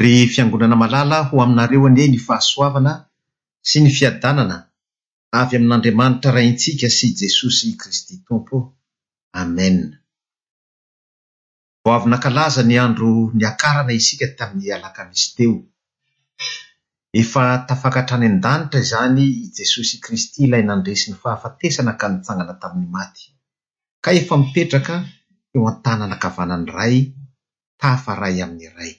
Ry fiangonana malala ho aminareo anie ny fahasoavana sy ny fiadanana avy amin'Andriamanitra Raintsika sy Jesosy Kristy Tompo. Amen. Vao avy nankalaza ny andro niakarana isika tamin'ny alakamisy teo. Efa tafaka hatrany an-danitra izany i Jesosy Kristy ilay nandresy ny fahafatesana ka nitsangana tamin'ny maty, ka efa mipetraka eo an-tanan' ankavanan'ny Ray tafa ray amin' ny ray.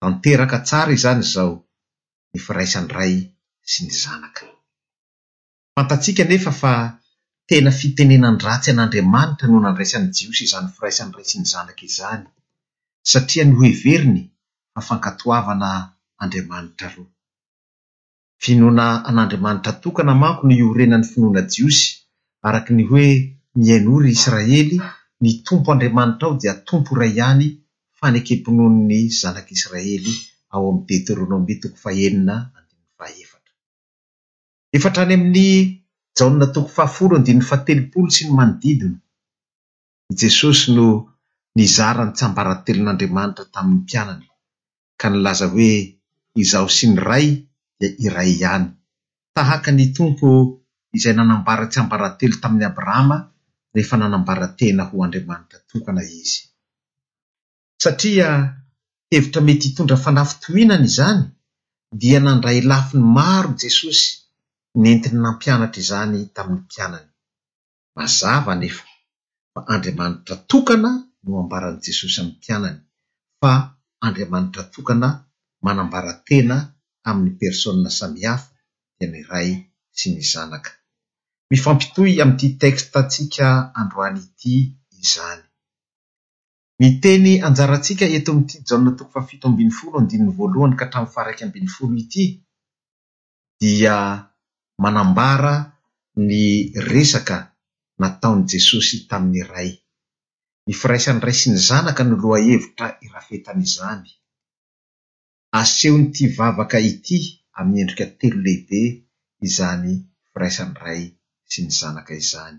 Tanteraka tsara izany izao ny firaisan'ny ray sy ny zanaka. Fantatsika anefa fa tena fitenenan-dratsy an' Andriamanitra no nandraisan'ny Jiosy izany firaisan'ny ray sy ny zanaka izany, satria noheveriny fa fankatoavana andriamanitra roa. Finoana an'Andriamanitra tokana manko no iorenan'ny finoana jiosy, araka ny hoe, Mihainoa, ry Israely, ny Tompo Andriamanitrao dia Tompo iray ihany, fanekem-pinoan'ny zanak'Israely ao amin'ny Deteronomia toko fahenina andininy fahaefatra. Efa hatrany amin'ny Jaona toko fahafolo andininy fahatelopolo sy ny manodidina, i Jesosy no nizara ny tsiambaratelon'Andriamanitra tamin'ny mpianany, ka nilaza hoe, Izaho sy ny Ray dia iray ihany. Tahaka ny Tompo izay nanambara tsiambaratelo tamin'i Abrahama rehefa nanambara tena ho Andriamanitra tokana izy. Satria hevitra mety hitondra fanafitohinana izany, dia nandray lafiny maro Jesosy nentiny nampianatra izany tamin'ny mpianany. Mazava anefa fa Andriamanitra tokana no ambaran'i Jesosy amin'ny mpianany, fa Andriamanitra tokana manambara tena amin'ny personnes samihafa dia ny Ray sy ny Zanaka. Mifampitohy amin'ity texte-ntsika androany ity izany. Ny teny anjarantsika eto amin'ity Jaona toko fahafito ambin'ny folo andininy voalohany ka hatramin'ny faha-iraika ambin'ny folo ity, dia manambara ny resaka nataon'i Jesosy tamin'ny Ray. Ny firaisan'ny Ray sy ny Zanaka no lohahevitra irafetan'izany. Asehon'ity vavaka ity amin'ny endrika telo lehibe izany firaisan'ny Ray sy ny Zanaka izany.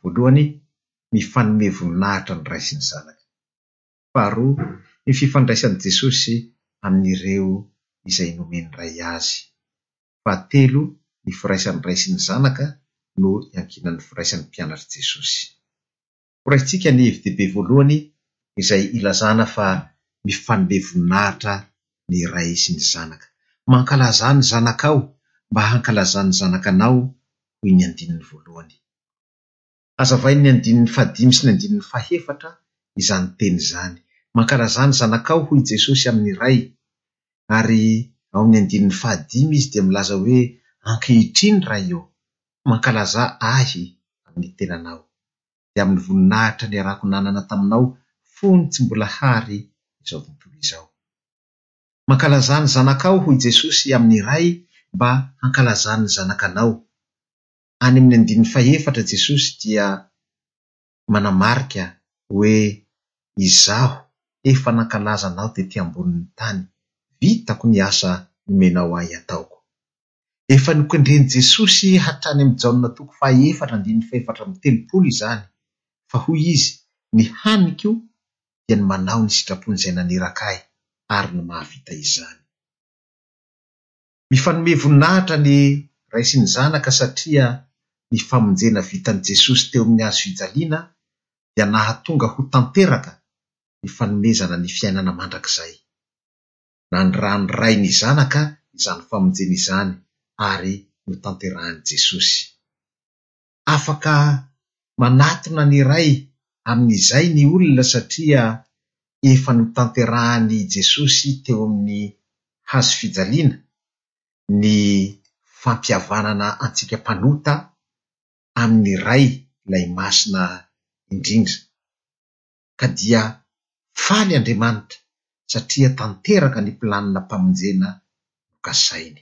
Voalohany, mifanome voninahitra ny Ray sy ny Zanaka. Faharoa, ny fifandraisan'i Jesosy amin'ireo izay nomen'ny Ray Azy. Fahatelo, ny firaisan'ny Ray sy ny Zanaka no iankinan'ny firaisan'ny mpianatr'i Jesosy. Horaintsika ny hevi-dehibe voalohany izay ilazana fa mifanome voninahitra ny Ray sy ny Zanaka. Mankalazà ny zanakao mba hankalazan'ny zanaka anao, hoy ny andininy voalohany. Hazavain'ny andininy fahadimy sy ny andininy fahefatra izany teny izany. Mankalaza ny zanakao hoy Jesosy amin'ny Ray. Ary ao amin'ny andininy fahadimy izy dia milaza hoe ankehitriny Ray ô, mankalaza Ahy amin'ny tenanao. Dia amin'ny voninahitra niarahako nanana taminao fony tsy mbola hary izao tontolo izao. Mankalaza ny zanakao hoy Jesosy amin'ny Ray mba hankalazan'ny zanakanao. any amin'ny andininy fahefatra Jesosy dia manamarika hoe Izaho efa nankalaza anao tety ambonin'ny tany, vitako ny asa nomenao ahy hataoko. Efa nokendren'i Jesosy hatrany amin'i Jaona toko fahaefatra andininy fahefatra amby telopolo izany fa hoy izy ny haniko dia ny manao ny sitrapon'izay naniraka ahy ary ny mahavita izany. Mifanome voninahitra ny Ray sy ny Zanaka satria ny famonjena vitan'i Jesosy teo amin'ny hazo fijaliana dia nahatonga ho tanteraka ny fanomezana ny fiainana mandrakizay. Nanirahan'ny Ray ny Zanaka izany famonjena izany ary notanterahin'i Jesosy. afaka manatona ny Ray amin'izay ny olona satria efa notanterahan'i Jesosy teo amin'ny Hazo fijaliana ny fampihavanana antsika mpanota amin'ny Ray Ilay Masina indrindra. Ka dia faly Andriamanitra satria tanteraka ny planina-pamonjena nokasainy.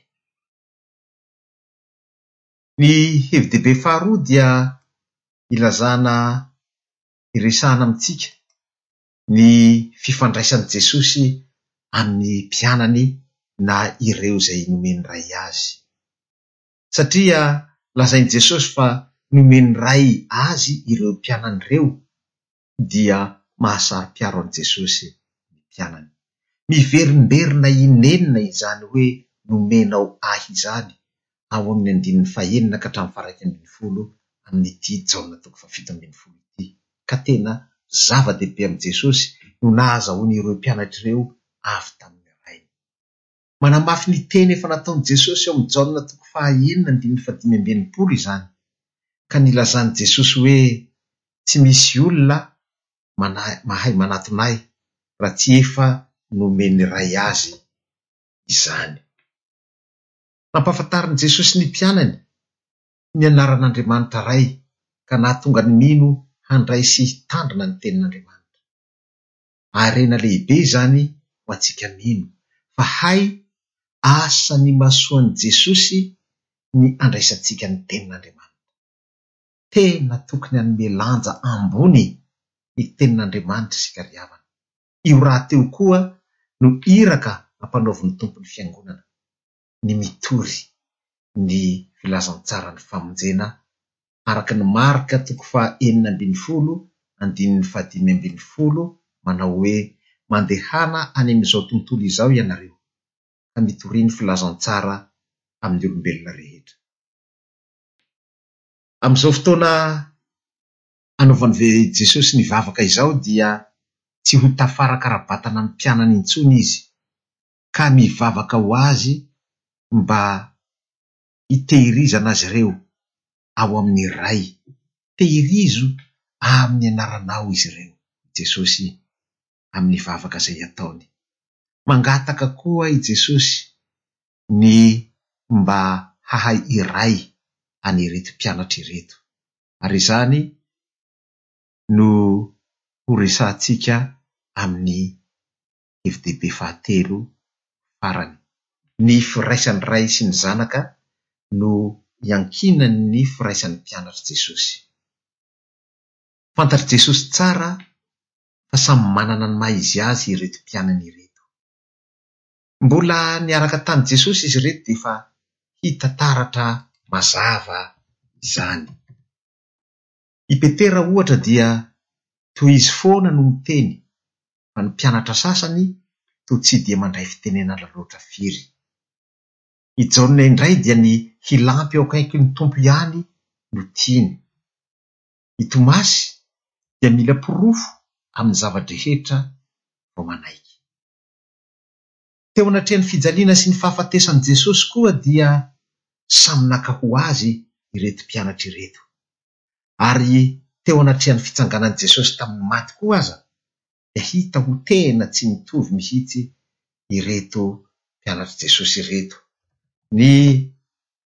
Ny hevi-dehibe faharoa dia ilazana iresahana amintsika ny fifandraisan'i Jesosy amin'ny mpianany na ireo izay nomen'ny Ray Azy. Satria lazain'i Jesosy fa nomen'ny Ray Azy ireo mpianany ireo, dia mahasaro-piaro an'i Jesosy ny mpianany. Miverimberina inenina izany hoe nomenao ahy izany ao amin'ny andininy fahenina ka hatramin'ny faha-iraika ambin'ny folo amin'ity Jaona toko fahafito ambin'ny folo ity, ka tena zava-dehibe amin'i Jesosy no nahazahoany ireo mpianatra ireo avy tamin'ny Rainy. Manamafy ny teny efa nataon'i Jesosy ao amin'ny Jaona toko fahaenina andininy fahadimy amby enimpolo izany, ka nilazan'i Jesosy hoe, Tsy misy olona manahy mahay manatona Ahy raha tsy efa nomen'ny Ray azy izany. Nampahafantarin'i Jesosy ny mpianany ny anaran'Andriamanitra Ray, ka nahatonga ny mino handray sy hitandrina ny Tenin'Andriamanitra. harena lehibe izany ho antsika mino fa hay asa nimasoan'i Jesosy ny handraisantsika ny Tenin'Andriamanitra. Tena tokony hanome lanja ambony ny Tenin'Andriamanitra isika ry havana. Io rahateo koa no iraka ampanaovin'ny Tompon'ny Fiangonana. ny mitory ny filazantsaran'ny famonjena araka ny marika toko faha enina ambin'ny folo andininy faha dimy ambin'ny folo manao hoe Mandehana any amin'izao tontolo izao ianareo ka mitoria ny filazantsara amin'ny olombelona rehetra. Amin'izao fotoana anaovan'i Jesosy ny vavaka izao dia tsy ho tafaraka ara-batana ny mpianany intsony izy ka mivavaka ho azy mba hitehirizana azy ireo ao amin'ny Ray. Tehirizo amin'ny anaranao izy ireo, i Jesosy, amin'ny vavaka izay ataony. Mangataka koa i Jesosy ny mba hahay hiray an'ireto mpianatra ireto, ary izany no horesahantsika amin'ny hevi-dehibe fahatelo farany. Ny firaisan'ny Ray sy ny Zanaka no iankinan'ny firaisan'ny mpianatr'i Jesosy. Fantatr'i Jesosy tsara fa samy manana ny maha izy azy ireto mpianany ireto. Mbola niaraka tamin'i Jesosy izy ireto dia efa hita taratra mazava izany. I Petera ohatra dia toa izy foana no miteny fa ny mpianatra sasany toa tsy dia mandray fitenenana loatra firy. I Jaona indray dia ny hilampy eo akaikin'ny Tompo ihany no tiany. I Tomasy dia mila porofo amin'ny zava-drehetra vao manaiky. teo anatrehan'ny fijaliana sy ny fahafatesan'i Jesosy koa dia samy naka ho azy ireto mpianatra ireto. Ary teo anatrehan'ny fitsanganan'i Jesosy tamin'ny maty koa aza dia hita ho tena tsy nitovy mihitsy ireto mpianatr'i Jesosy ireto. Ny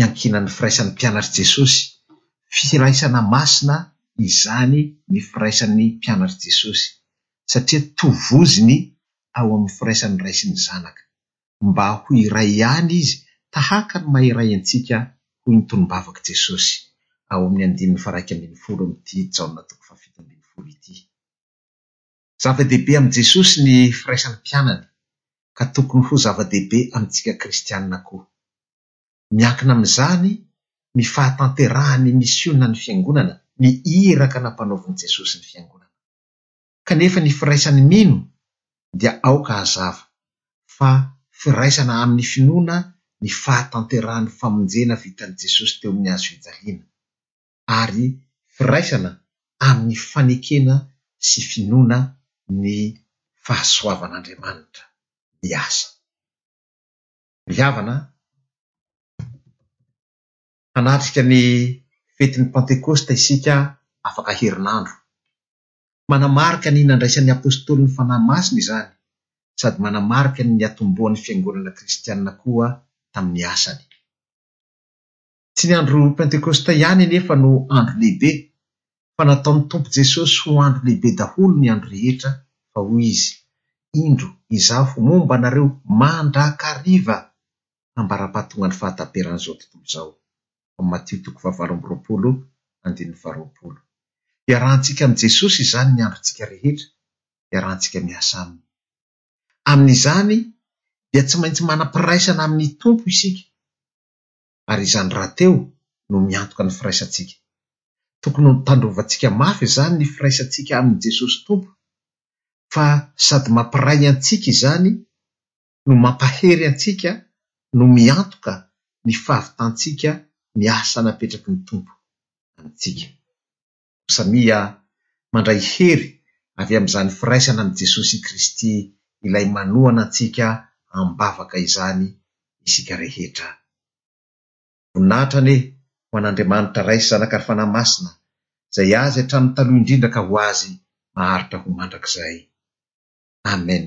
iankinan'ny firaisan'ny mpianatr'i Jesosy. Firaisana masina izany ny firaisan'ny mpianatr'i Jesosy, satria toa vozony ao amin'ny firaisan'ny Ray sy ny Zanaka. Mba ho iray ihany izy, tahaka ny maha iray antsika, hoy ny tonom-bavak'i Jesosy, ao amin'ny andininy faharaika ambin'ny folo amin'ity Jaona toko fahafito ambin'ny folo ity. Zava-dehibe amin'i Jesosy ny firaisan'ny mpianany, ka tokony ho zava-dehibe amintsika kristiana koa. Miankina amin'izany ny fahatanterahan'ny misionan'ny Fiangonana ny iraka nampanaovin'i Jesosy ny Fiangonana. Kanefa ny firaisan'ny mino dia aoka hazava fa firaisana amin'ny finoana ny fahatanterahan'ny famonjena vitan'i Jesosy teo amin'ny Hazo fijaliana, ary firaisana amin'ny fanekena sy finoana ny fahasoavan'Andriamanitra miasa. ny havana hanatrika ny fetin'ny Pantekosta isika afaka herinandro. Manamarika ny nandraisan'ny Apostoly ny Fanahy Masina izany sady manamarika ny niatombohan'ny fiangonana kristianina koa tamin'ny asany. Tsy ny andro Pentekosta ihany anefa no andro lehibe, fa nataon'ny Tompo Jesosy ho andro lehibe daholo ny andro rehetra, fa hoy Izy, Indro, Izaho ho momba anareo mandrakariva ambara-pahatongan'ny fahataperan'izao tontolo izao. Ao Matio toko fahavalo amby roapolo, andininy faharoapolo. Iarahantsika amin'i Jesosy izany ny androntsika rehetra, iarahantsika miasa Aminy. Amin'izany dia tsy maintsy manam-piraisana amin'ny Tompo isika. ary izany rahateo no miantoka ny firaisantsika. Tokony ho tandrovantsika mafy izany ny firaisantsika amin'i Jesosy Tompo, fa sady mampiray antsika izany no mampahery antsika no miantoka ny fahavitantsika ny asa napetraky ny Tompo amintsika. ho samia mandray hery avy amin'izany firaisana amin'i Jesosy Kristy Ilay manohana antsika am-bavaka izany isika rehetra. Voninahitra anie ho an'Andriamanitra Ray sy Zanaka ary Fanahy Masina izay Azy hatramin'ny taloha indrindra ka ho Azy maharitra ho mandrakizay. Amen.